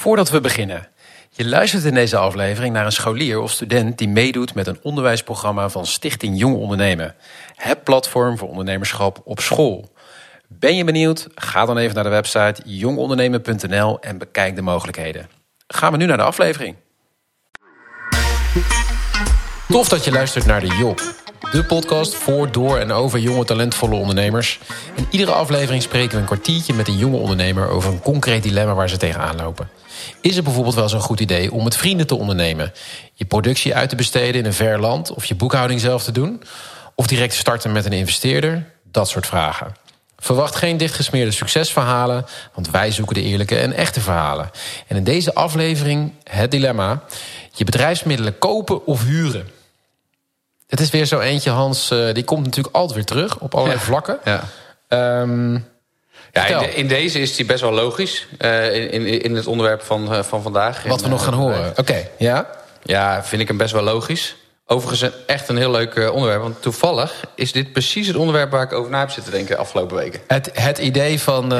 Voordat we beginnen. Je luistert in deze aflevering naar een scholier of student die meedoet met een onderwijsprogramma van Stichting Jong Ondernemen. Het platform voor ondernemerschap op school. Ben je benieuwd? Ga dan even naar de website jongondernemen.nl en bekijk de mogelijkheden. Gaan we nu naar de aflevering. Tof dat je luistert naar de Job. De podcast voor, door en over jonge talentvolle ondernemers. In iedere aflevering spreken we een kwartiertje met een jonge ondernemer over een concreet dilemma waar ze tegenaan lopen. Is het bijvoorbeeld wel zo'n goed idee om met vrienden te ondernemen? Je productie uit te besteden in een ver land of je boekhouding zelf te doen? Of direct starten met een investeerder? Dat soort vragen. Verwacht geen dichtgesmeerde succesverhalen, want wij zoeken de eerlijke en echte verhalen. En in deze aflevering het dilemma: je bedrijfsmiddelen kopen of huren. Het is weer zo eentje, Hans, uh, die komt natuurlijk altijd weer terug op allerlei Ja. vlakken. Ja. Ehm, Ja, in, de- in deze is die best wel logisch. eh, in, in, het onderwerp van, eh, van vandaag. wat we nog gaan eh, horen. Oké, ja? Ja, vind ik hem best wel logisch. Overigens echt een heel leuk onderwerp. Want toevallig is dit precies het onderwerp waar ik over na heb zitten denken afgelopen weken. Het, het idee van,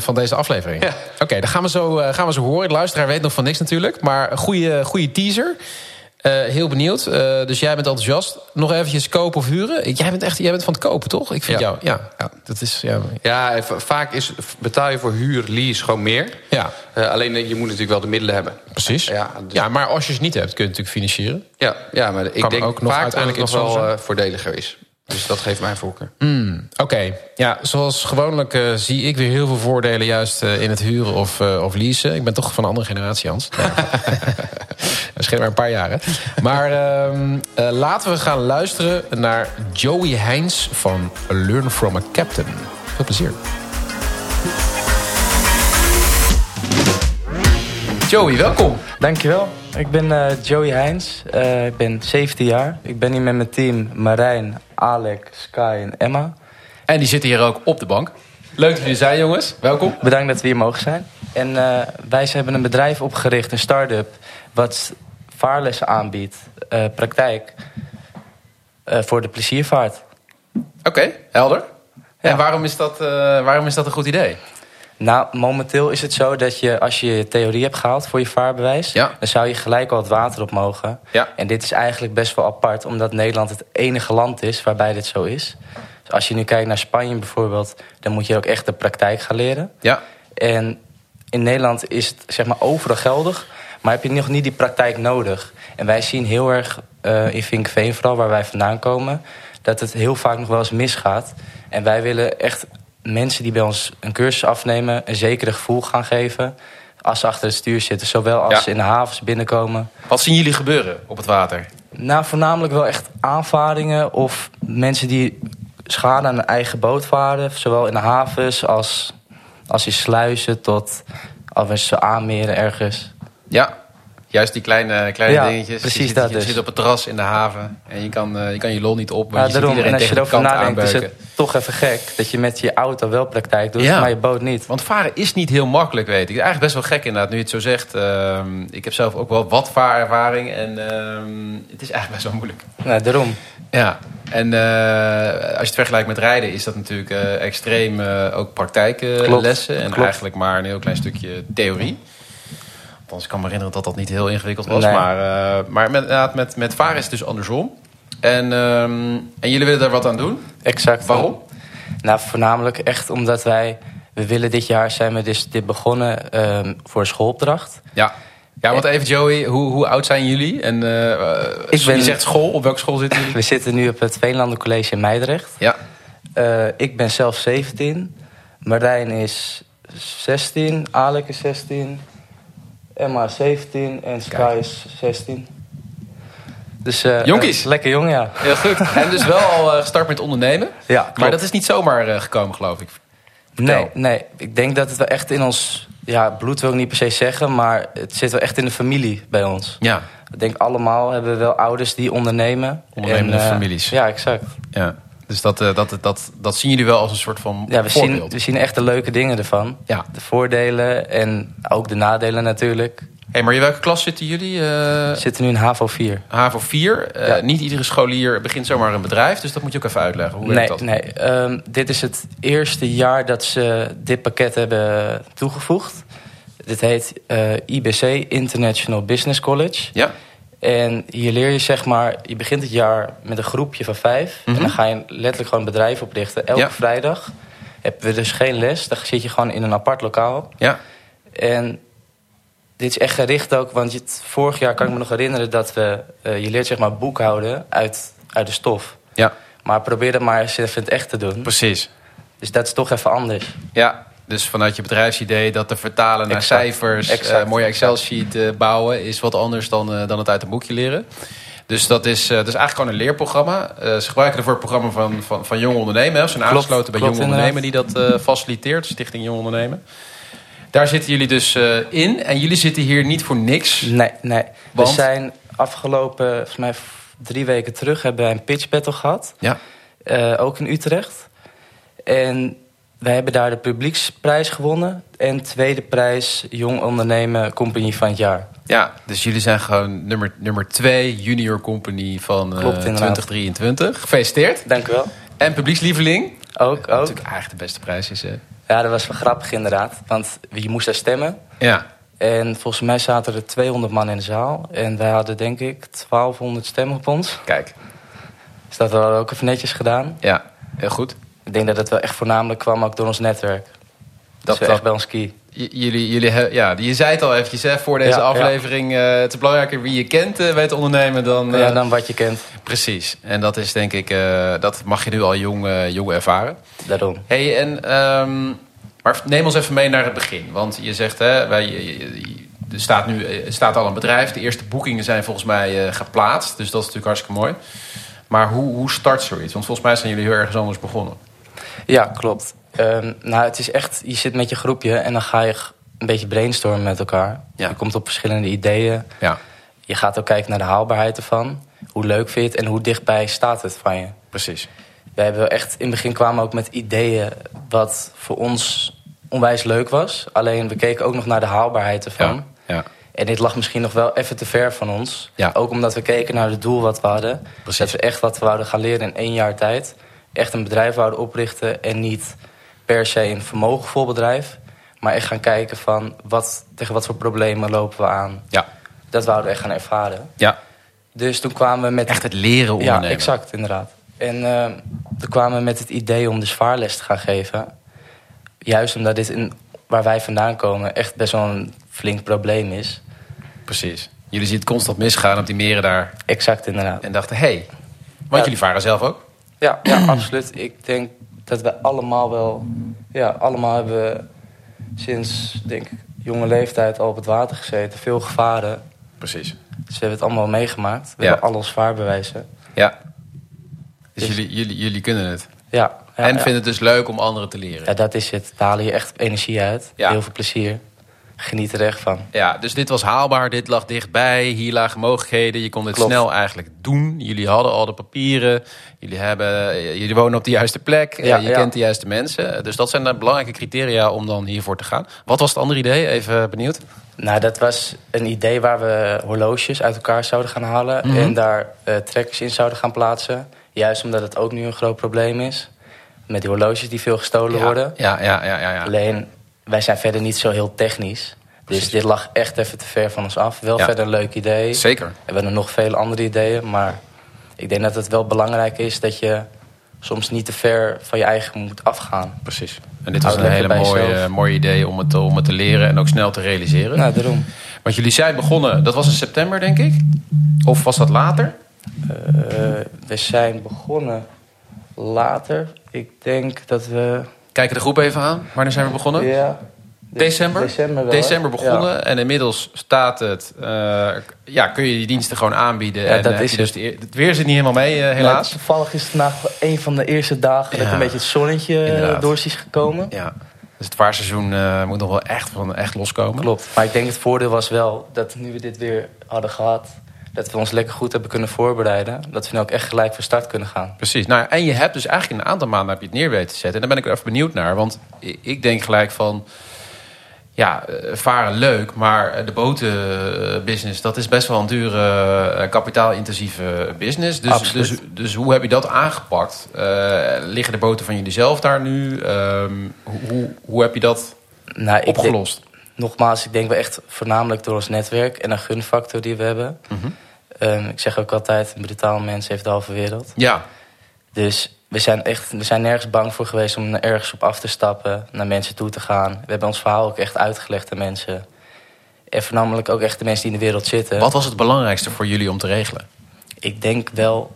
van deze aflevering. Ja. Oké, dan gaan we, zo, gaan we zo horen. De luisteraar weet nog van niks natuurlijk. Maar een goede, goede teaser. Eh, heel benieuwd. Eh, dus jij bent enthousiast. Nog eventjes kopen of huren. Jij bent echt jij bent van het kopen, toch? Ik vind Ja. jou... Ja, Ja. dat is... Ja, Ja, va- vaak is, betaal je voor huur, lease gewoon meer. ja Eh, alleen je moet natuurlijk wel de middelen hebben. precies. Ja, Ja, dus- maar als je het niet hebt, kun je het natuurlijk financieren. Ja, ja maar ik Kan denk ook nog vaak dat het uiteindelijk nog wel voordeliger is. Dus dat geeft mijn voorkeur. Hmm, Oké, ja, zoals gewoonlijk eh, zie ik weer heel veel voordelen juist eh, in het huren of, eh, of leasen. Ik ben toch van een andere generatie, Hans. Scheelt maar een paar jaren. Maar ehm, eh, laten we gaan luisteren naar Joey Heins van Learn from a Captain. Veel plezier. Joey, welkom. Dankjewel. Ik ben eh, Joey Heins. Eh, ik ben 17 jaar. Ik ben hier met mijn team Marijn, Alec, Sky en Emma. En die zitten hier ook op de bank. Leuk dat jullie zijn, jongens. Welkom. Bedankt dat we hier mogen zijn. En eh, wij hebben een bedrijf opgericht, een start-up... wat vaarlessen aanbiedt, praktijk, voor de pleziervaart. Oké, helder. En waarom is, dat, waarom is dat een goed idee? Nou, momenteel is het zo dat je, als je je theorie hebt gehaald voor je vaarbewijs... Ja. dan zou je gelijk al het water op mogen. Ja. En dit is eigenlijk best wel apart, omdat Nederland het enige land is waarbij dit zo is. Dus als je nu kijkt naar Spanje bijvoorbeeld, dan moet je ook echt de praktijk gaan leren. Ja, En in Nederland is het zeg maar overal geldig, maar heb je nog niet die praktijk nodig. En wij zien heel erg eh, in Vinkveen, vooral waar wij vandaan komen, dat het heel vaak nog wel eens misgaat. En wij willen echt mensen die bij ons een cursus afnemen, een zekere gevoel gaan geven. Als ze achter het stuur zitten, zowel als Ja. ze in de havens binnenkomen. Wat zien jullie gebeuren op het water? Nou, voornamelijk wel echt aanvaringen of mensen die schade aan een eigen boot varen. Zowel in de havens als, als in sluizen tot als ze aanmeren ergens. Ja, juist die kleine, kleine Ja, dingetjes. precies je zit, dat je dus. zit op het terras in de haven en je kan, eh, je, kan je lol niet op. Want Ja, je ziet daarom. En iedereen als je erover nadenkt, is het toch even gek dat je met je auto wel praktijk doet, Ja. maar je boot niet. Want varen is niet heel makkelijk, weet ik. Eigenlijk best wel gek inderdaad, nu je het zo zegt. Ehm, ik heb zelf ook wel wat vaarervaring en ehm, het is eigenlijk best wel moeilijk. Nou, daarom. Ja, en eh, als je het vergelijkt met rijden is dat natuurlijk eh, extreem ook praktijklessen. en klopt. eigenlijk maar een heel klein stukje theorie. Althans, ik kan me herinneren dat dat niet heel ingewikkeld was. Nee. Maar, eh, maar met, inderdaad, met, met varen is het dus andersom. En, ehm, en jullie willen daar wat aan doen? Exact. Waarom? Nou, voornamelijk echt omdat wij... We willen dit jaar zijn we dus dit begonnen ehm, voor een schoolopdracht. Ja. Ja, want even Joey, hoe, hoe oud zijn jullie? En eh, eh, Ik ben- Je zegt school, op welke school zitten jullie? We zitten nu op het Veenlanden College in Meidrecht. Ja, Eh, ik ben zelf 17. Marijn is 16. Alec is 16. Emma is 17. En Sky is 16. Dus, eh, Jonkies. eh, lekker jong, ja. heel goed. En dus wel al eh, gestart met ondernemen. ja Maar dat is niet zomaar eh, gekomen, geloof ik. Nee, nee, ik denk dat het wel echt in ons... Ja, bloed wil ik niet per se zeggen, maar het zit wel echt in de familie bij ons. Ja, Ik denk allemaal hebben we wel ouders die ondernemen. Ondernemende En, eh, families. Ja, exact. ja. Dus dat, eh, dat, dat, dat zien jullie wel als een soort van Ja, we zien, we zien echt de leuke dingen ervan. Ja. De voordelen en ook de nadelen natuurlijk. Hey, maar in welke klas zitten jullie? Eh, We zitten nu in HAVO 4. HAVO 4. Eh. Niet iedere scholier begint zomaar een bedrijf. Dus dat moet je ook even uitleggen. Hoe Nee, werkt dat? nee ehm, dit is het eerste jaar dat ze dit pakket hebben toegevoegd. Dit heet IBC, International Business College. Ja. En hier leer je zeg maar, je begint het jaar met een groepje van vijf. En dan ga je letterlijk gewoon een bedrijf oprichten. Elke Ja. vrijdag hebben we dus geen les. Dan zit je gewoon in een apart lokaal. Ja. En dit is echt gericht ook, want het- vorig jaar kan ik me nog herinneren dat we... eh, je leert zeg maar boekhouden uit, uit de stof. Ja. Maar probeer dat maar eens even in het echt te doen. Precies. Dus dat is toch even anders. Ja, dus vanuit je bedrijfsidee dat te vertalen naar Exact. cijfers, Exact. eh, mooie Excel-sheet eh, bouwen, is wat anders dan, eh, dan het uit een boekje leren. Dus dat is, eh, dat is eigenlijk gewoon een leerprogramma. Eh, ze gebruiken ervoor het programma van, van, van Jong Ondernemen. Ze zijn aangesloten bij Jong Ondernemen die dat eh, faciliteert, Stichting Jong Ondernemen. Daar zitten jullie dus eh, in. En jullie zitten hier niet voor niks. Nee, nee. Want? We zijn afgelopen, volgens mij drie weken terug... hebben wij een pitch battle gehad. Ja. Eh, ook in Utrecht. En wij hebben daar de publieksprijs gewonnen. En tweede prijs Jong Ondernemen Compagnie van het jaar. ja, dus jullie zijn gewoon nummer, nummer twee junior company van eh, Klopt, inderdaad. 2023. Gefeliciteerd. Dank u wel. En publiekslieveling. Ook, ook. Natuurlijk eigenlijk de beste prijs is, hè? Ja, dat was wel grappig inderdaad. Want je moest daar stemmen. Ja. En volgens mij zaten er 200 man in de zaal. En wij hadden denk ik 1200 stemmen op ons. Kijk. Dus dat hadden we ook even netjes gedaan. Ja, heel goed. Ik denk dat het wel echt voornamelijk kwam ook door ons netwerk. Dat dat- echt bij ons key. J- Jullie, jullie, ja, je zei het al eventjes hè, voor deze Ja, ja. aflevering. eh, het is belangrijker wie je kent eh, bij het ondernemen dan... eh, Ja, dan wat je kent. Precies. En dat is denk ik... dat mag je nu al jong, jong ervaren. Daarom. hey, en... ehm, maar neem ons even mee naar het begin. Want je zegt, hè, wij, je- je- je- er staat nu er staat al een bedrijf. De eerste boekingen zijn volgens mij geplaatst. Dus dat is natuurlijk hartstikke mooi. Maar hoe, hoe start zoiets? Want volgens mij zijn jullie heel ergens anders begonnen. Ja, klopt. Ehm, nou, het is echt, je zit met je groepje en dan ga je een beetje brainstormen met elkaar. Ja. Je komt op verschillende ideeën. Ja, Je gaat ook kijken naar de haalbaarheid ervan. Hoe leuk vind je het en hoe dichtbij staat het van je. precies. We hebben echt, in het begin kwamen ook met ideeën wat voor ons onwijs leuk was. Alleen we keken ook nog naar de haalbaarheid ervan. Ja, ja. En dit lag misschien nog wel even te ver van ons. Ja. Ook omdat we keken naar het doel wat we hadden. Precies. Dat we echt wat we wouden gaan leren in één jaar tijd. Echt een bedrijf wouden oprichten en niet per se een vermogenvol bedrijf. Maar echt gaan kijken van wat, tegen wat voor problemen lopen we aan. ja. Dat wouden we echt gaan ervaren. ja. Dus toen kwamen we met... Echt het leren ondernemen. Ja, exact, inderdaad. En eh, toen kwamen we met het idee om dus vaarles te gaan geven. Juist omdat dit, in, waar wij vandaan komen, echt best wel een flink probleem is. Precies. Jullie zien het constant misgaan op die meren daar. Exact, inderdaad. En dachten, hé, hey, want Ja. jullie varen zelf ook? Ja, ja, absoluut. Ik denk dat we allemaal wel... Ja, allemaal hebben we sinds, denk ik, jonge leeftijd al op het water gezeten. Veel gevaren. Precies. Dus we hebben het allemaal meegemaakt. We Ja. hebben al ons vaarbewijzen. Ja. Dus, Dus- jullie, jullie, jullie kunnen het. Ja, ja, en vinden het dus leuk om anderen te leren. Ja, dat is het. Daar haal je echt energie uit. Heel veel plezier. Geniet er echt van. Ja, dus dit was haalbaar, dit lag dichtbij, hier lagen mogelijkheden. Je kon dit Klopt. snel eigenlijk doen. Jullie hadden al de papieren, jullie, hebben, jullie wonen op de juiste plek, Ja, je ja. kent de juiste mensen. Dus dat zijn de belangrijke criteria om dan hiervoor te gaan. Wat was het andere idee? Even benieuwd. Nou, dat was een idee waar we horloges uit elkaar zouden gaan halen. Mhm. En daar eh, trekkers in zouden gaan plaatsen. Juist omdat het ook nu een groot probleem is. Met die horloges die veel gestolen Ja, worden. Ja, ja, ja, ja. ja. Alleen, wij zijn verder niet zo heel technisch. Precies. Dus dit lag echt even te ver van ons af. Wel Ja. verder een leuk idee. Zeker. En we hebben nog vele andere ideeën. Maar ik denk dat het wel belangrijk is dat je soms niet te ver van je eigen moet afgaan. Precies. En dit was een hele mooie, mooie idee om het, om het te leren en ook snel te realiseren. Nou, daarom. Want jullie zijn begonnen, dat was in september denk ik? Of was dat later? Eh, we zijn begonnen later. Ik denk dat we... Kijken de groep even aan. Wanneer zijn we begonnen? Ja, December? December, wel, December begonnen Ja. en inmiddels staat het. eh, ja, kun je die diensten gewoon aanbieden. Ja, en, dat eh, is je het. Dus de het weer zit niet helemaal mee, eh, Ja, helaas. toevallig is het vandaag een van de eerste dagen dat een beetje het zonnetje Inderdaad. door is gekomen. Ja. Dus het vaarseizoen eh, moet nog wel echt, van, echt loskomen. Klopt. Maar ik denk het voordeel was wel dat nu we dit weer hadden gehad... dat we ons lekker goed hebben kunnen voorbereiden. Dat we nu ook echt gelijk van start kunnen gaan. Precies. Nou, en je hebt dus eigenlijk in een aantal maanden heb je het neer weten te zetten. En daar ben ik even benieuwd naar. Want ik denk gelijk van... Ja, eh, varen leuk, maar eh, de botenbusiness... dat is best wel een dure, eh, kapitaalintensieve business. Dus, Absoluut. dus, dus hoe heb je dat aangepakt? Liggen de boten van jullie zelf daar nu? Ehm, hoe, hoe, heb je dat Nou, ik denk- opgelost? Nogmaals, ik denk wel echt voornamelijk door ons netwerk en een gunfactor die we hebben. Ehm, ik zeg ook altijd, een brutaal mens heeft de halve wereld. Ja, Dus we zijn, echt, we zijn nergens bang voor geweest om ergens op af te stappen, naar mensen toe te gaan. We hebben ons verhaal ook echt uitgelegd aan mensen. En voornamelijk ook echt de mensen die in de wereld zitten. wat was het belangrijkste voor jullie om te regelen? Ik denk wel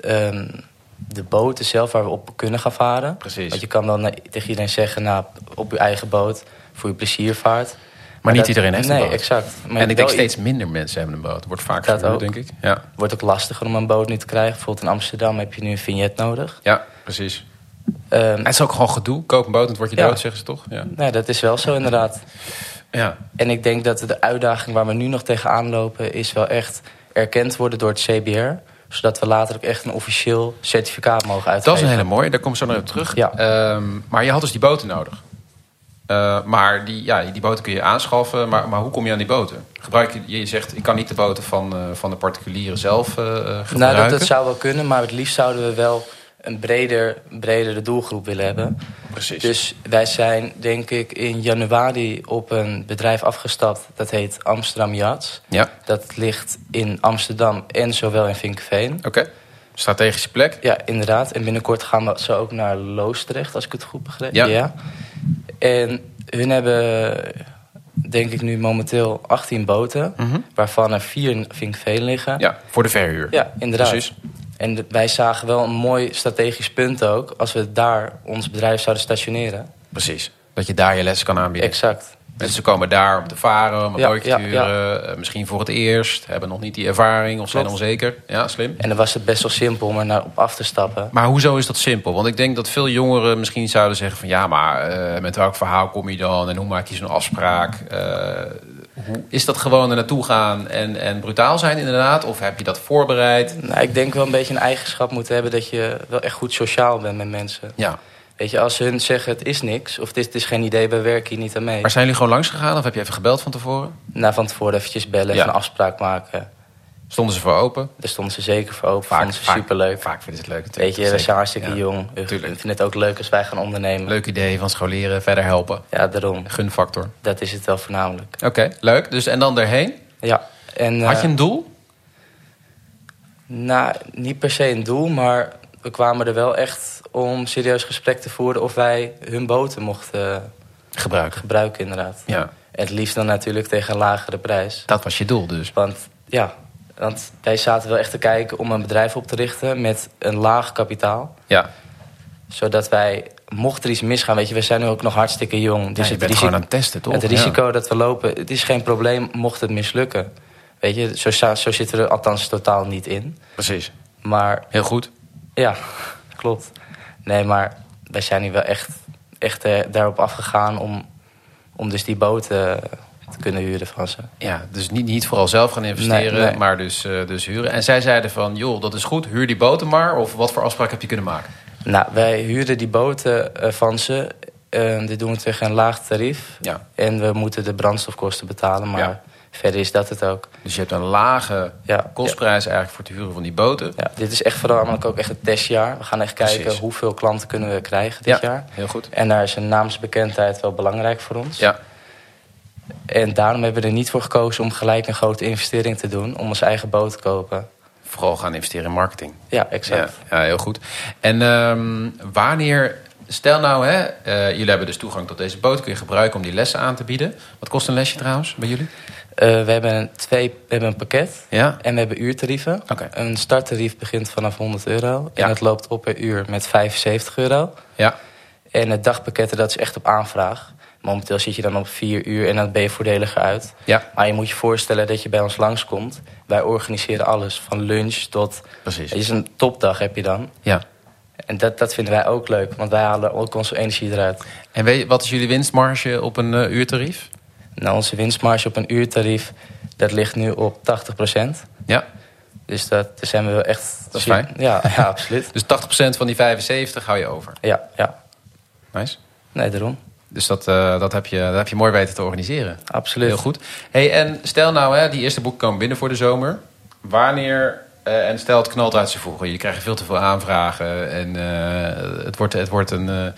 ehm, de boten zelf waar we op kunnen gaan varen. Precies. Want je kan dan tegen iedereen zeggen, nou, op je eigen boot, voor je pleziervaart. Maar, niet dat- iedereen heeft nee, een boot. exact. Maar en ik denk steeds minder mensen hebben een boot. Wordt vaak verhuurd, denk ik. Ja, wordt ook lastiger om een boot nu te krijgen. Bijvoorbeeld in Amsterdam heb je nu een vignet nodig. ja precies. Ehm, het is ook gewoon gedoe. Koop een boot en het wordt je Ja. dood, zeggen ze toch? Ja. nee, dat is wel zo inderdaad. ja. En ik denk dat de uitdaging waar we nu nog tegenaan lopen... is wel echt erkend worden door het CBR. Zodat we later ook echt een officieel certificaat mogen uitgeven. Dat is een hele mooie, daar kom ik zo nog op terug. Ja. Ehm, maar je had dus die boten nodig. Eh, maar die, ja, die boten kun je aanschaffen. Maar, maar hoe kom je aan die boten? Gebruik je, je zegt, ik kan niet de boten van, eh, van de particulieren zelf eh, eh, gebruiken. Nou, dat, dat zou wel kunnen, maar het liefst zouden we wel een breder, bredere doelgroep willen hebben. Precies. Dus wij zijn, denk ik, in januari op een bedrijf afgestapt. Dat heet Amsterdam Yachts. ja, Dat ligt in Amsterdam en zowel in Vinkenveen. oké. Strategische plek. Ja, inderdaad. En binnenkort gaan we zo ook naar Loosdrecht, als ik het goed begreep. Ja. En hun hebben, denk ik nu momenteel 18 boten. Mhm. Waarvan er vier in Vinkenveen liggen. Ja, voor de verhuur. Ja, inderdaad. Precies. En wij zagen wel een mooi strategisch punt ook... als we daar ons bedrijf zouden stationeren. Precies. Dat je daar je lessen kan aanbieden. Exact. Mensen komen daar om te varen, om een Ja, bootje ja, te huren. eh, Misschien voor het eerst. Hebben nog niet die ervaring of zijn Klopt. onzeker. Ja, slim. En dan was het best wel simpel om er naar op af te stappen. Maar hoezo is dat simpel? Want ik denk dat veel jongeren misschien zouden zeggen van... ja, maar eh, met welk verhaal kom je dan? En hoe maak je zo'n afspraak? Eh, hoe, is dat gewoon er naartoe gaan en, en brutaal zijn inderdaad? Of heb je dat voorbereid? Nou, ik denk wel een beetje een eigenschap moeten hebben... dat je wel echt goed sociaal bent met mensen. Ja. Weet je, als hun zeggen het is niks... of het is, geen idee, wij werken hier niet aan mee. Maar zijn jullie gewoon langs gegaan of heb je even gebeld van tevoren? Nou, van tevoren eventjes bellen, Ja. een afspraak maken. Stonden ze voor open? Daar stonden ze zeker voor open, vonden ze superleuk. Vaak vinden ze het leuk natuurlijk. Weet je, we zijn hartstikke Ja. jong. We tuurlijk. vinden het ook leuk als wij gaan ondernemen. Leuk idee van scholieren, verder helpen. Ja, daarom. Gunfactor. Dat is het wel voornamelijk. Oké, leuk. Dus en dan erheen? Ja. En, Had eh, je een doel? Nou, niet per se een doel, maar we kwamen er wel echt om serieus gesprek te voeren... of wij hun boten mochten Gebruiken. gebruiken, inderdaad. Ja, En het liefst dan natuurlijk tegen een lagere prijs. dat was je doel dus. Want ja, want wij zaten wel echt te kijken om een bedrijf op te richten met een laag kapitaal. Ja, Zodat wij, mocht er iets misgaan, weet je, we zijn nu ook nog hartstikke jong. dus je het, risico, aan het testen, toch? het Ja. risico dat we lopen, het is geen probleem mocht het mislukken. Weet je, zo, zo zitten we er althans totaal niet in. Precies. Maar Heel goed. Ja, klopt. Nee, maar wij zijn nu wel echt, echt eh, daarop afgegaan om, om dus die boten te kunnen huren van ze. Ja, dus niet, niet vooral zelf gaan investeren, Nee, nee. maar dus, eh, dus huren. En zij zeiden van, joh, dat is goed, huur die boten maar. Of wat voor afspraak heb je kunnen maken? Nou, wij huurden die boten eh, van ze. Eh, dit doen we tegen een laag tarief. Ja. En we moeten de brandstofkosten betalen, maar Ja. Verder is dat het ook. Dus je hebt een lage Ja, kostprijs eigenlijk voor het huren van die boten. Ja, dit is echt voornamelijk ook echt een testjaar. We gaan echt kijken Precies. hoeveel klanten kunnen we krijgen dit jaar. heel goed. En daar is een naamsbekendheid wel belangrijk voor ons. Ja, En daarom hebben we er niet voor gekozen om gelijk een grote investering te doen... om onze eigen boot te kopen. vooral gaan investeren in marketing. Ja, exact. Ja, ja, heel goed. En ehm, wanneer, stel nou, hè, eh, jullie hebben dus toegang tot deze boot, kun je gebruiken om die lessen aan te bieden. Wat kost een lesje trouwens bij jullie? Eh, we, hebben een twee, we hebben een pakket Ja, en we hebben uurtarieven. Een starttarief begint vanaf 100 euro. Ja. En het loopt op per uur met 75 euro. ja, En het dagpakketten, dat is echt op aanvraag. Momenteel zit je dan op vier uur en dan ben je voordeliger uit. ja, Maar je moet je voorstellen dat je bij ons langskomt. Wij organiseren alles, van lunch tot... precies. Het is een topdag heb je dan. Ja. En dat, dat vinden wij ook leuk, want wij halen ook onze energie eruit. En weet je, wat is jullie winstmarge op een eh, uurtarief? Nou, onze winstmarge op een uurtarief, dat ligt nu op 80% Ja, Dus dat, daar zijn we wel echt... Dat is fijn. Ja, ja absoluut. dus 80% van die 75 hou je over. Ja, ja. Nice. Nee, daarom. Dus dat, eh, dat, heb je, dat heb je mooi weten te organiseren. Absoluut. Heel goed. Hey, en stel nou, hè, die eerste boeken komen binnen voor de zomer. Wanneer, eh, en stel het knalt uit zijn voegen. Je krijgt veel te veel aanvragen en eh, het wordt, het wordt een, een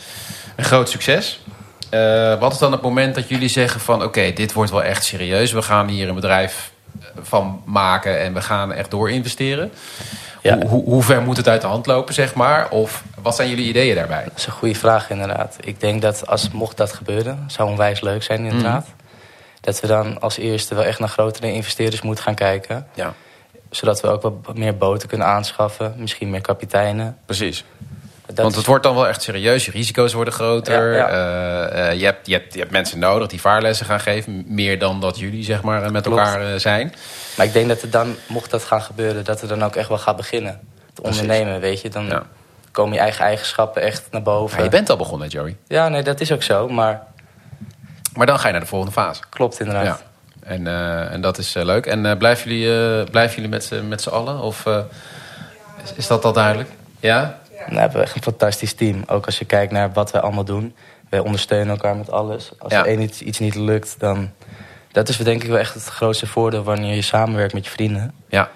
groot succes. Eh, wat is dan het moment dat jullie zeggen van... oké, dit wordt wel echt serieus. We gaan hier een bedrijf eh, van maken en we gaan echt door investeren. Ja. Hoe, hoe, hoe ver moet het uit de hand lopen, zeg maar? Of wat zijn jullie ideeën daarbij? Dat is een goede vraag inderdaad. Ik denk dat als mocht dat gebeuren, zou onwijs leuk zijn inderdaad. Dat we dan als eerste wel echt naar grotere investeerders moeten gaan kijken. Ja, Zodat we ook wat meer boten kunnen aanschaffen. Misschien meer kapiteinen. precies. Dat Want is- het wordt dan wel echt serieus. Je risico's worden groter. Ja, ja. Eh, eh, je, hebt, je, hebt, je hebt mensen nodig die vaarlessen gaan geven. Meer dan dat jullie zeg maar, met Klopt. elkaar eh, zijn. Maar ik denk dat het dan, mocht dat gaan gebeuren, dat het dan ook echt wel gaat beginnen. Te ondernemen, weet je. Dan Ja. komen je eigen eigenschappen echt naar boven. Ja, je bent al begonnen, Joey. Ja, nee, dat is ook zo. Maar Maar dan ga je naar de volgende fase. klopt inderdaad. Ja. En, eh, en dat is eh, leuk. En eh, blijven jullie, eh, blijven jullie met, z'n- met z'n allen? Of eh, is, is dat al duidelijk? Ja? Dan hebben we echt een fantastisch team. Ook als je kijkt naar wat wij allemaal doen. Wij ondersteunen elkaar met alles. Als er één iets, iets niet lukt, dan... Dat is denk ik wel echt het grootste voordeel wanneer je samenwerkt met je vrienden. Ja,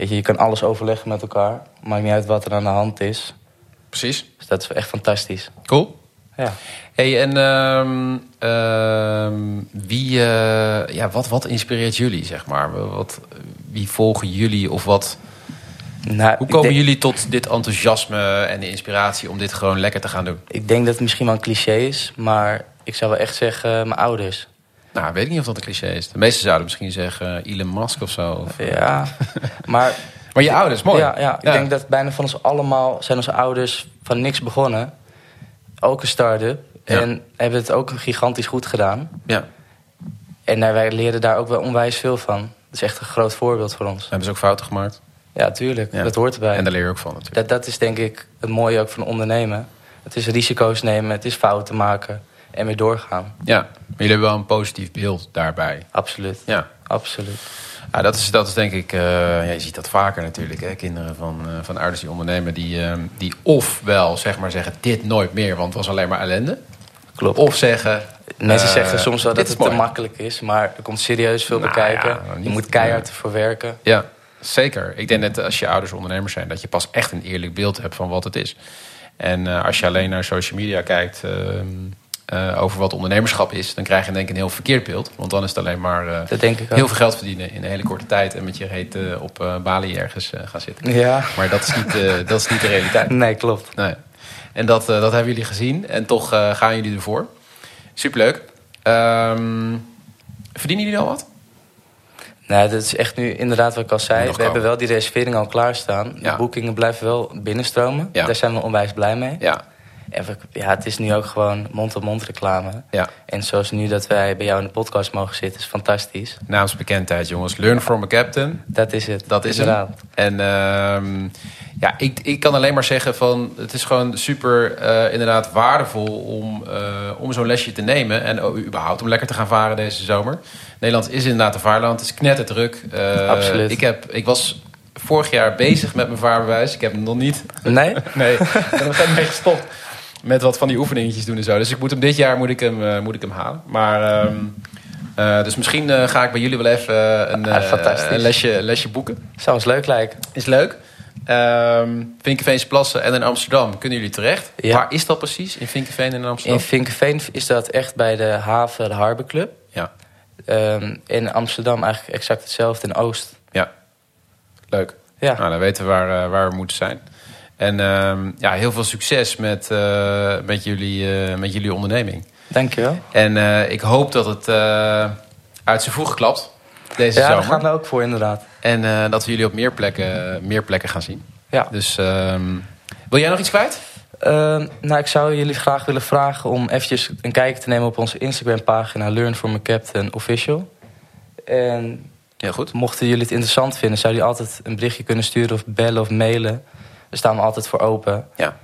Weet je, je kan alles overleggen met elkaar. Maakt niet uit wat er aan de hand is. precies. Dus dat is echt fantastisch. Cool. Ja. Hey, en ehm, ehm, wie, eh, ja, wat, wat inspireert jullie, zeg maar? Wat, wie volgen jullie of wat... Nou, Hoe komen denk- jullie tot dit enthousiasme en de inspiratie om dit gewoon lekker te gaan doen? Ik denk dat het misschien wel een cliché is, maar ik zou wel echt zeggen mijn ouders. Nou, weet ik niet of dat een cliché is. De meesten zouden misschien zeggen eh, Elon Musk of zo. Of, Ja, maar Maar je ouders, mooi. Ja, ja, ik denk dat bijna van ons allemaal zijn onze ouders van niks begonnen. Ook een start-up. Ja. En hebben het ook gigantisch goed gedaan. Ja, En wij leren daar ook wel onwijs veel van. Dat is echt een groot voorbeeld voor ons. hebben ze ook fouten gemaakt. Ja, tuurlijk. Ja. Dat hoort erbij. En daar leer je ook van natuurlijk. dat, dat is denk ik het mooie ook van ondernemen. Het is risico's nemen, het is fouten maken en weer doorgaan. Ja, maar jullie hebben wel een positief beeld daarbij. Absoluut. Ja, Absoluut. ja dat, is, dat is denk ik... eh, ja, je ziet dat vaker natuurlijk. Hè? Kinderen van, eh, van ouders die ondernemen... Die, eh, die ofwel zeg maar zeggen dit nooit meer, want het was alleen maar ellende. Klopt. Of zeggen... Mensen zeggen soms wel dat het te makkelijk is, maar er komt serieus veel Nou bekijken. ja, je moet keihard ervoor werken. Ja, zeker. Ik denk dat als je ouders ondernemers zijn... dat je pas echt een eerlijk beeld hebt van wat het is. En eh, als je alleen naar social media kijkt... ehm, eh, over wat ondernemerschap is... dan krijg je denk ik een heel verkeerd beeld. Want dan is het alleen maar eh, Dat denk ik ook. heel veel geld verdienen... in een hele korte tijd... en met je reet op Bali ergens gaan zitten. Ja. Maar dat is niet, dat is niet de realiteit. Nee, klopt. Nee. En dat, dat hebben jullie gezien. En toch gaan jullie ervoor. Superleuk. Ehm verdienen jullie al wat? Nou, dat is echt nu inderdaad wat ik al zei. We hebben wel die reservering al klaarstaan. Ja. De boekingen blijven wel binnenstromen. Ja. Daar zijn we onwijs blij mee. Ja. En we- ja, het is nu ook gewoon mond-op-mond reclame. ja. En zoals nu dat wij bij jou in de podcast mogen zitten, is fantastisch. Naamsbekendheid, jongens. Learn from a captain. Dat is het. Dat is hem. En ehm, ja, ik, ik kan alleen maar zeggen van... het is gewoon super eh, inderdaad waardevol om, eh, om zo'n lesje te nemen... en überhaupt om lekker te gaan varen deze zomer. Nederland is inderdaad een vaarland. Het is knetterdruk. Eh, Absoluut. Ik, heb, ik was vorig jaar bezig met mijn vaarbewijs. Ik heb hem nog niet Nee? Nee, ik ben er mee gestopt. Met wat van die oefeningetjes doen en zo. Dus ik moet hem dit jaar moet ik hem, eh, moet ik hem halen. Maar, ehm, eh, dus misschien ga ik bij jullie wel even een, Ah, lesje, lesje boeken. Zou ons leuk lijken. Is leuk. Ehm Vinkenveense Plassen en in Amsterdam kunnen jullie terecht. Ja. Waar is dat precies? In Vinkenveen en in Amsterdam? In Vinkenveen is dat echt bij de haven, de Harbor Ja, Ehm, in Amsterdam eigenlijk exact hetzelfde in Oost. ja. Leuk. Ja, Nou, dan weten we waar, eh, waar we moeten zijn. En ehm, ja, heel veel succes met, eh, met, jullie, eh, met jullie onderneming. dankjewel. En ik hoop dat het uit zijn voegen klapt deze Ja, daar zomer. gaan we ook voor inderdaad. En dat we jullie op meer plekken, meer plekken gaan zien. Ja. Dus ehm, wil jij nog iets kwijt? Ehm, nou, ik zou jullie graag willen vragen om eventjes een kijkje te nemen op onze Instagram-pagina Learn from a Captain Official. En Heel goed. mochten jullie het interessant vinden, zou je altijd een berichtje kunnen sturen of bellen of mailen. Daar staan we altijd voor open. Ja,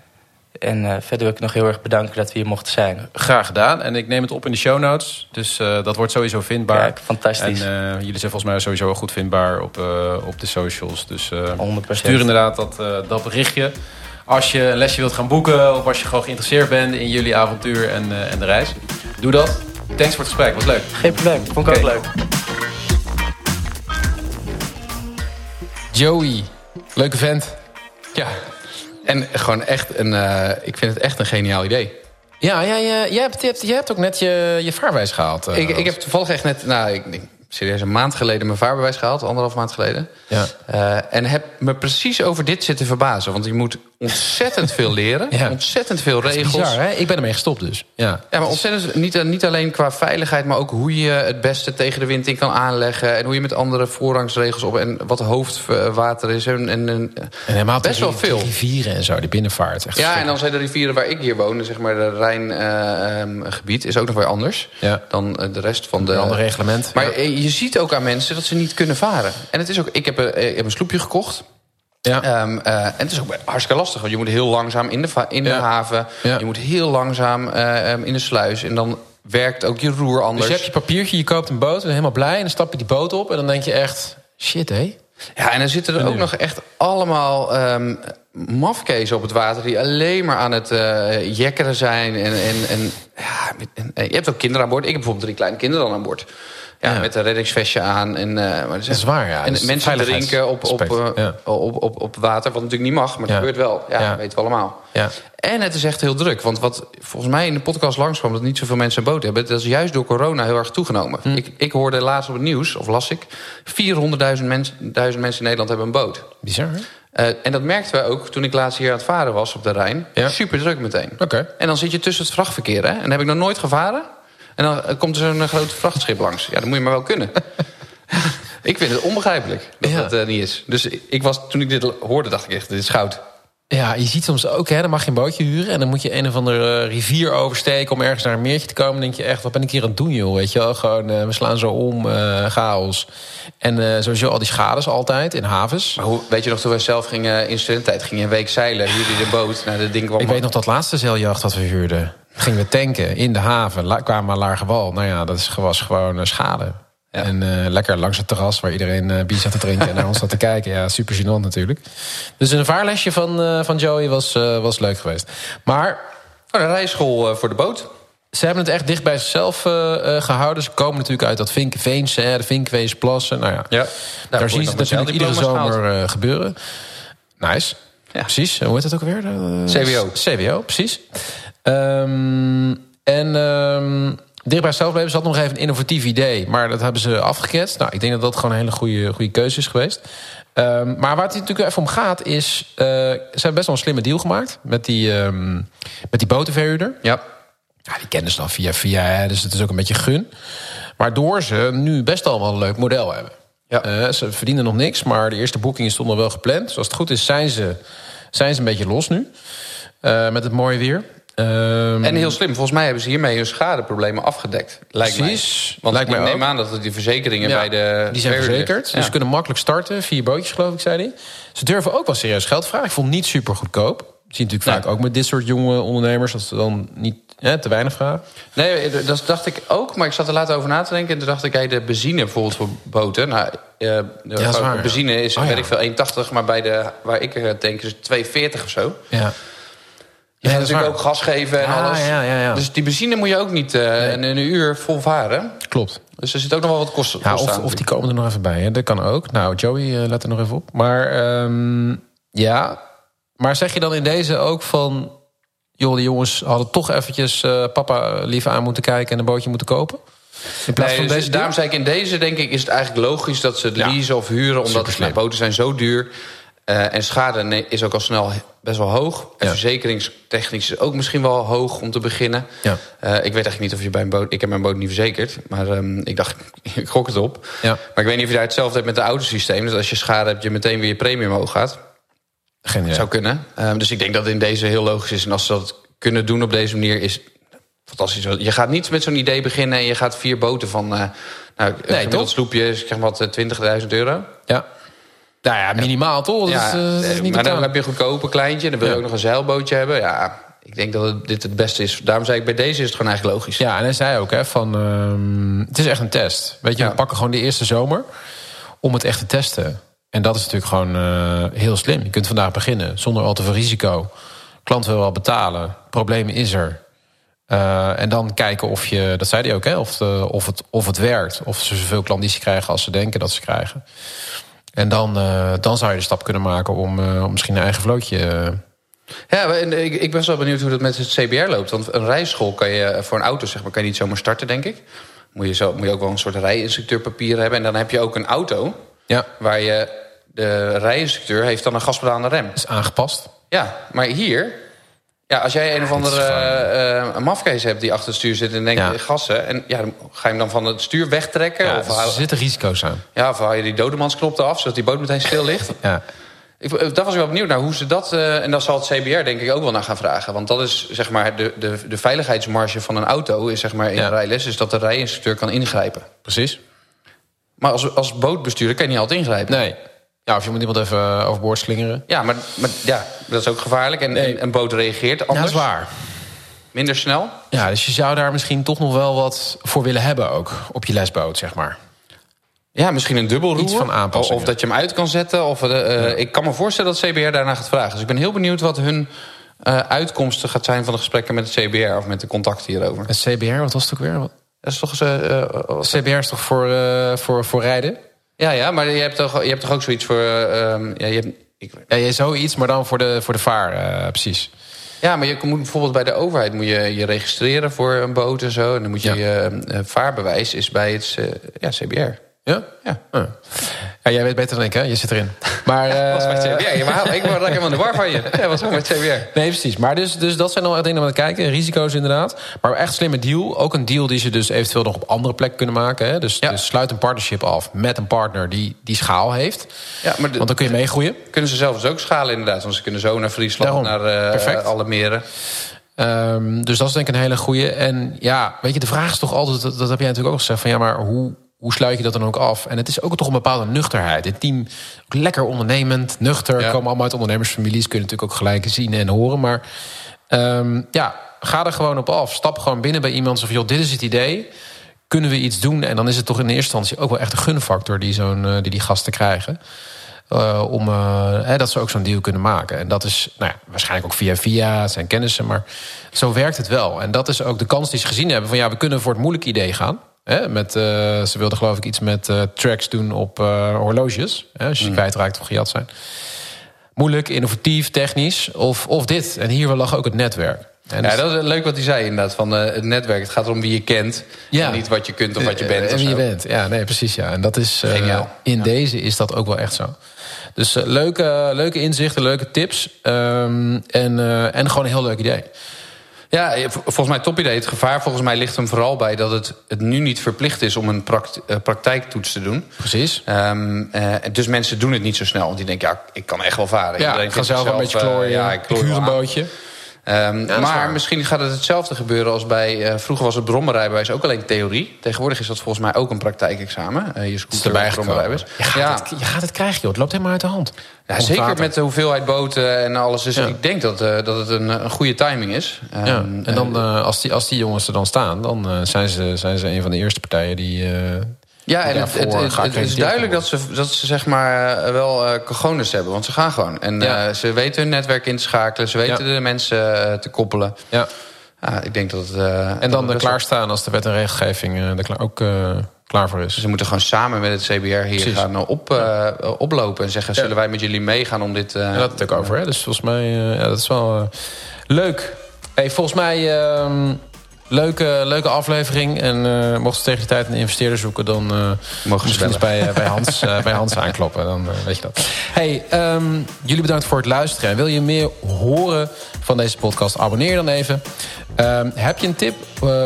En eh, verder wil ik nog heel erg bedanken dat we hier mochten zijn. graag gedaan. En ik neem het op in de show notes. Dus eh, dat wordt sowieso vindbaar. Kijk, fantastisch. En eh, jullie zijn volgens mij sowieso goed vindbaar op, op de socials. Dus 100%. stuur inderdaad dat, dat berichtje. Als je een lesje wilt gaan boeken of als je gewoon geïnteresseerd bent in jullie avontuur en, eh, en de reis. Doe dat. Thanks voor het gesprek, was leuk. Geen probleem, vond ik ook leuk. Joey, leuke vent. Ja. En gewoon echt een, eh, ik vind het echt een geniaal idee. Ja, ja, ja jij, hebt, je, hebt, je hebt ook net je, je vaarwijs gehaald. Uh, ik, ik heb toevallig echt net, nou, ik, ik, serieus een maand geleden mijn vaarbewijs gehaald. Anderhalf maand geleden. Ja. Uh, en heb me precies over dit zitten verbazen. Want je moet ontzettend veel leren. Ja. Ontzettend veel regels. Bizar, hè? Ik ben ermee gestopt dus. Ja, ja maar ontzettend, niet, niet alleen qua veiligheid... maar ook hoe je het beste tegen de wind in kan aanleggen... en hoe je met andere voorrangsregels op... en wat hoofdwater is. En, en, en helemaal best wel veel. rivieren en zo, die binnenvaart. Echt ja, en dan zijn de rivieren waar ik hier woon... zeg maar de Rijngebied, uh, is ook nog weer anders... Ja. dan de rest van de... Een ander reglement. Maar ja. je ziet ook aan mensen dat ze niet kunnen varen. En het is ook, ik heb, ik heb een sloepje gekocht... Ja. Um, uh, en het is ook hartstikke lastig. Want je moet heel langzaam in de, in de Ja. haven. Ja. Je moet heel langzaam uh, um, in de sluis. En dan werkt ook je roer anders. Dus je hebt je papiertje, je koopt een boot, en ben helemaal blij. En dan stap je die boot op en dan denk je echt... Shit, hé. Ja, en dan zitten er En ook nu? nog echt allemaal um, mafkezen op het water... die alleen maar aan het uh, jekkeren zijn. En, en, en, ja, en, en je hebt ook kinderen aan boord. Ik heb bijvoorbeeld drie kleine kinderen dan aan boord. Ja, Ja. met een reddingsvestje aan. En, uh, maar Dat is waar, ja. En Dat is mensen drinken op, uh, Ja. op, op, op water, wat natuurlijk niet mag. Maar het Ja. gebeurt wel. Ja, dat weten we allemaal. Ja. En het is echt heel druk. Want wat volgens mij in de podcast langskwam... dat niet zoveel mensen een boot hebben... dat is juist door corona heel erg toegenomen. Hm. Ik, ik hoorde laatst op het nieuws, of las ik... 400.000 mens, mensen in Nederland hebben een boot. Bizar, hè? Uh, en dat merkten we ook toen ik laatst hier aan het varen was op de Rijn. Ja. Super druk meteen. Oké. En dan zit je tussen het vrachtverkeer. Hè? En heb ik nog nooit gevaren. En dan uh, komt er zo'n uh, groot vrachtschip langs. Ja, dat moet je maar wel kunnen. ik vind het onbegrijpelijk dat Ja. dat uh, niet is. Dus ik was, toen ik dit hoorde, dacht ik echt, dit is goud. Ja, je ziet soms ook, hè, dan mag je een bootje huren... en dan moet je een of andere eh, rivier oversteken om ergens naar een meertje te komen. Dan denk je echt, wat ben ik hier aan het doen, joh? Weet je wel, gewoon, eh, we slaan zo om, eh, chaos. En eh, sowieso al die schades altijd in havens. Maar hoe, weet je nog, toen wij zelf gingen in studententijd... gingen een week zeilen, huurde je de boot. Nou, dat ding kwam Ik weet nog dat laatste zeiljacht dat we huurden. Gingen we tanken in de haven, kwamen we Lage Wal. Nou ja, dat is, was gewoon eh, schade. Ja. En eh, lekker langs het terras waar iedereen eh bier zat te drinken... en naar ons zat te kijken. Ja, super gênant natuurlijk. Dus een vaarlesje van, van Joey was, was leuk geweest. Maar Oh, een rijschool uh, voor de boot. ze hebben het echt dicht bij zichzelf eh, eh, gehouden. Ze komen natuurlijk uit dat Vinkenveense, hè, de Vinkweesplassen. Nou ja, Ja. daar zie je het natuurlijk iedere zomer gebeuren. Nice. Ja. Precies. Hoe heet het ook weer? CWO. CWO, precies. Ehm, en ehm bij zichzelf blijven. Ze hadden nog even een innovatief idee. Maar dat hebben ze afgeketst. Nou, ik denk dat dat gewoon een hele goede, goede keuze is geweest. Ehm, maar waar het natuurlijk even om gaat is... eh, ze hebben best wel een slimme deal gemaakt... met die, ehm, met die botenverhuurder. Ja. Ja, die kennen ze dan via via, hè, dus het is ook een beetje gun. Waardoor ze nu best al wel een leuk model hebben. Ja. Eh, ze verdienen nog niks, maar de eerste boekingen stonden wel gepland. Zoals het goed is, zijn ze, zijn ze een beetje los nu. Eh, met het mooie weer. Ehm, En heel slim, volgens mij hebben ze hiermee hun schadeproblemen afgedekt. Lijkt Precies. mij. Want Lijkt mij ik neem ook. aan dat die verzekeringen ja, bij de... die zijn verzekerd. Dus ze kunnen makkelijk starten. Vier bootjes, geloof ik, zei hij. Ze durven ook wel serieus geld vragen. Ik vond het niet super goedkoop. Dat zie je natuurlijk Nee. vaak ook met dit soort jonge ondernemers. Dat ze dan niet hè, te weinig vragen. Nee, dat dacht ik ook, maar ik zat er later over na te denken. En toen dacht ik, hey, de benzine bijvoorbeeld voor boten. Nou, eh, de dat is waar, ja. benzine is, Oh, weet ik veel, 1,80. Maar bij de, waar ik er denk is het 2,40 of zo. Ja. Je Ja, gaat natuurlijk ook gas geven en Ah, alles. Dus die benzine moet je ook niet eh, in een uur vol varen. Klopt. Dus er zit ook nog wel wat kosten, Ja, of, aan. of die komen er nog even bij. Hè? Dat kan ook. Nou, Joey, eh, let er nog even op. Maar ehm, ja, maar zeg je dan in deze ook van... joh, die jongens hadden toch eventjes eh, papa lief aan moeten kijken... en een bootje moeten kopen? In plaats Nee, van dus deze daarom zei ik in deze denk ik is het eigenlijk logisch dat ze het Ja. leasen of huren, omdat nou, boten zijn zo duur. Eh, en schade nee, is ook al snel best wel hoog. En Ja. verzekeringstechnisch is ook misschien wel hoog om te beginnen. Ja. Eh, ik weet eigenlijk niet of je bij een boot... Ik heb mijn boot niet verzekerd. Maar ehm, ik dacht, ik gok het op. Ja. Maar ik weet niet of je daar hetzelfde hebt met het autosysteem. Dus als je schade hebt, je meteen weer je premie omhoog gaat. Geen idee. Zou kunnen. Ehm, dus ik denk dat het in deze heel logisch is. En als ze dat kunnen doen op deze manier is fantastisch. Je gaat niet met zo'n idee beginnen en je gaat vier boten van... eh nou, een toch? sloepje is, ik zeg wat, eh, 20.000 euro. Ja. Nou ja, minimaal toch? Dat Ja, is, eh, dat is niet maar dan heb je een goedkope kleintje. Dan wil je ook nog een zeilbootje hebben. Ja, ik denk dat het, dit het beste is. Daarom zei ik, bij deze is het gewoon eigenlijk logisch. Ja, en hij zei ook hè, van... ehm, het is echt een test. Weet je, Ja. we pakken gewoon de eerste zomer... om het echt te testen. En dat is natuurlijk gewoon eh, heel slim. Je kunt vandaag beginnen zonder al te veel risico. Klant wil wel betalen. Probleem is er. Eh, en dan kijken of je, dat zei hij ook, hè, of, de, of, het, of het werkt. Of ze zoveel klanditie krijgen als ze denken dat ze krijgen. En dan, eh, dan zou je de stap kunnen maken om, eh, om misschien een eigen vlootje eh, Ja, en ik, ik ben zo benieuwd hoe dat met het CBR loopt. Want een rijschool kan je voor een auto zeg maar, kan je niet zomaar starten, denk ik. Moet je, zo, moet je ook wel een soort rijinstructeurpapier hebben. En dan heb je ook een auto Ja. waar je... De rijinstructeur heeft dan een gaspedaal aan de rem. Is aangepast. Ja, maar hier... Ja, als jij een of andere uh, mafkees hebt die achter het stuur zit en denkt Ja. gassen... en ja, dan ga je hem dan van het stuur wegtrekken? Ja, of, dus haal, er zitten risico's aan. ja, of haal je die dodemansknop eraf, zodat die boot meteen stil ligt? Ja. Ik, eh, daar was ik wel benieuwd naar hoe ze dat... eh, en daar zal het CBR denk ik ook wel naar gaan vragen. Want dat is zeg maar de, de, de veiligheidsmarge van een auto... is zeg maar in Ja. een rijles, is dat de rijinstructeur kan ingrijpen. Precies. Maar als, als bootbestuurder kan je niet altijd ingrijpen. Nee. Ja, of je moet iemand even eh, overboord slingeren. Ja, maar, maar ja, dat is ook gevaarlijk. En Nee. een, een boot reageert Ja, anders, dat is waar. minder snel. Ja, dus je zou daar misschien toch nog wel wat voor willen hebben ook. Op je lesboot, zeg maar. Ja, misschien een dubbelroer. Iets van aanpassingen. Of dat je hem uit kan zetten. Of, eh, eh, Ik kan me voorstellen dat CBR daarna gaat vragen. Dus ik ben heel benieuwd wat hun uitkomsten gaat zijn... van de gesprekken met het CBR of met de contacten hierover. Het CBR, wat was het ook weer? Dat is toch wat- CBR is toch voor, voor, voor rijden? Ja, ja, maar je hebt toch, je hebt toch ook zoiets voor... eh, ehm, ja, je hebt, ik, Ja, je zoiets, maar dan voor de, voor de vaar, eh, precies. ja, maar je moet bijvoorbeeld bij de overheid moet je, je registreren voor een boot en zo. En dan moet je Ja. je eh, vaarbewijs is bij het ja, CBR. Ja? Ja. Ah. Ja, jij weet beter dan ik, hè? Je zit erin. Maar, eh, was CBR. Ja, maar ik word helemaal in de war van je. Ja, was bij het CBR. Nee, precies. Maar dus, dus dat zijn al dingen om te kijken. Risico's inderdaad. Maar echt slimme deal. Ook een deal die ze dus eventueel nog op andere plekken kunnen maken. Hè? Dus, Ja. dus sluit een partnership af met een partner die, die schaal heeft. Ja, maar de- Want dan kun je meegroeien. kunnen ze zelfs ook schalen inderdaad. Want ze kunnen zo naar Friesland, Daarom. naar eh, Perfect. alle meren. Ehm, dus dat is denk ik een hele goeie. En ja, weet je, de vraag is toch altijd... dat, dat heb jij natuurlijk ook gezegd... van ja, maar hoe, hoe sluit je dat dan ook af? En het is ook toch een bepaalde nuchterheid. Het team, ook lekker ondernemend, nuchter... Ja. komen allemaal uit ondernemersfamilies... kun je natuurlijk ook gelijk zien en horen. Maar ehm, ja, ga er gewoon op af. Stap gewoon binnen bij iemand. Of joh, dit is het idee. Kunnen we iets doen? En dan is het toch in eerste instantie ook wel echt een gunfactor... die, zo'n, eh, die die gasten krijgen. Uh, om uh, hè, dat ze ook zo'n deal kunnen maken. En dat is nou ja, waarschijnlijk ook via via, het zijn kennissen, maar zo werkt het wel. En dat is ook de kans die ze gezien hebben: van ja, we kunnen voor het moeilijke idee gaan. Hè, met, uh, ze wilden geloof ik iets met tracks doen op horloges. Hè, als je mm. kwijtraakt of gejat zijn. Moeilijk, innovatief, technisch. Of, of dit. En hier lag ook het netwerk. En ja, dat is leuk wat hij zei inderdaad, van uh, het netwerk. Het gaat erom wie je kent, ja. en niet wat je kunt of wat je bent. En wie je bent, ja, nee, precies. Ja. En dat is, uh, in ja. deze is dat ook wel echt zo. Dus uh, leuke, leuke inzichten, leuke tips. Um, en, en gewoon een heel leuk idee. Ja, volgens mij top idee. Het gevaar volgens mij ligt hem vooral bij dat het, het nu niet verplicht is om een uh, praktijktoets te doen. Precies. Um, uh, dus mensen doen het niet zo snel. Want die denken, ja, ik kan echt wel varen. Ja, ik ga zelf, zelf een beetje klooien. ja, ik, ik huur een bootje. Um, ja, maar misschien gaat het hetzelfde gebeuren als bij... Uh, vroeger was het brommerrijbewijs ook alleen theorie. Tegenwoordig is dat volgens mij ook een praktijkexamen. Uh, je scooter erbij brommerrijbewijs. Je, gaat ja. het, je gaat het krijgen, joh. Het loopt helemaal uit de hand. Ja, zeker water. met de hoeveelheid boten en alles. Dus ja. ik denk dat, uh, dat het een, een, goede timing is. Um, ja. En dan, als, die, als die jongens er dan staan... dan zijn, ze, zijn ze een van de eerste partijen die... Ja, en het, het, het, het, is duidelijk dat ze, dat ze zeg maar wel uh, cojones hebben. Want ze gaan gewoon. En ja. uh, ze weten hun netwerk in te schakelen. Ze weten ja. de mensen uh, te koppelen. Ja. ik denk dat het... en dan dat klaarstaan als de wet en regelgeving er klaar, ook klaar voor is. Ze moeten gewoon samen met het CBR hier Precies. gaan op, oplopen. En zeggen, zullen wij met jullie meegaan om dit... ja, dat het ook over, hè? Dus volgens mij, ja, dat is wel leuk. Hey, volgens mij... ehm, Leuke, leuke aflevering. En uh, mochten ze tegen die tijd een investeerder zoeken... dan uh, mogen eens bij, uh, bij, Hans, bij Hans aankloppen. Dan weet je dat. Hey, um, jullie bedankt voor het luisteren. En wil je meer horen van deze podcast? Abonneer dan even. Um, heb je een tip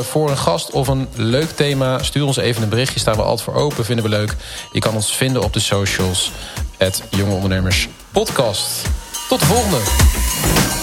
voor een gast of een leuk thema? Stuur ons even een berichtje. Staan we altijd voor open. Vinden we leuk. Je kan ons vinden op de socials. Het Jonge Ondernemers Podcast. Tot de volgende.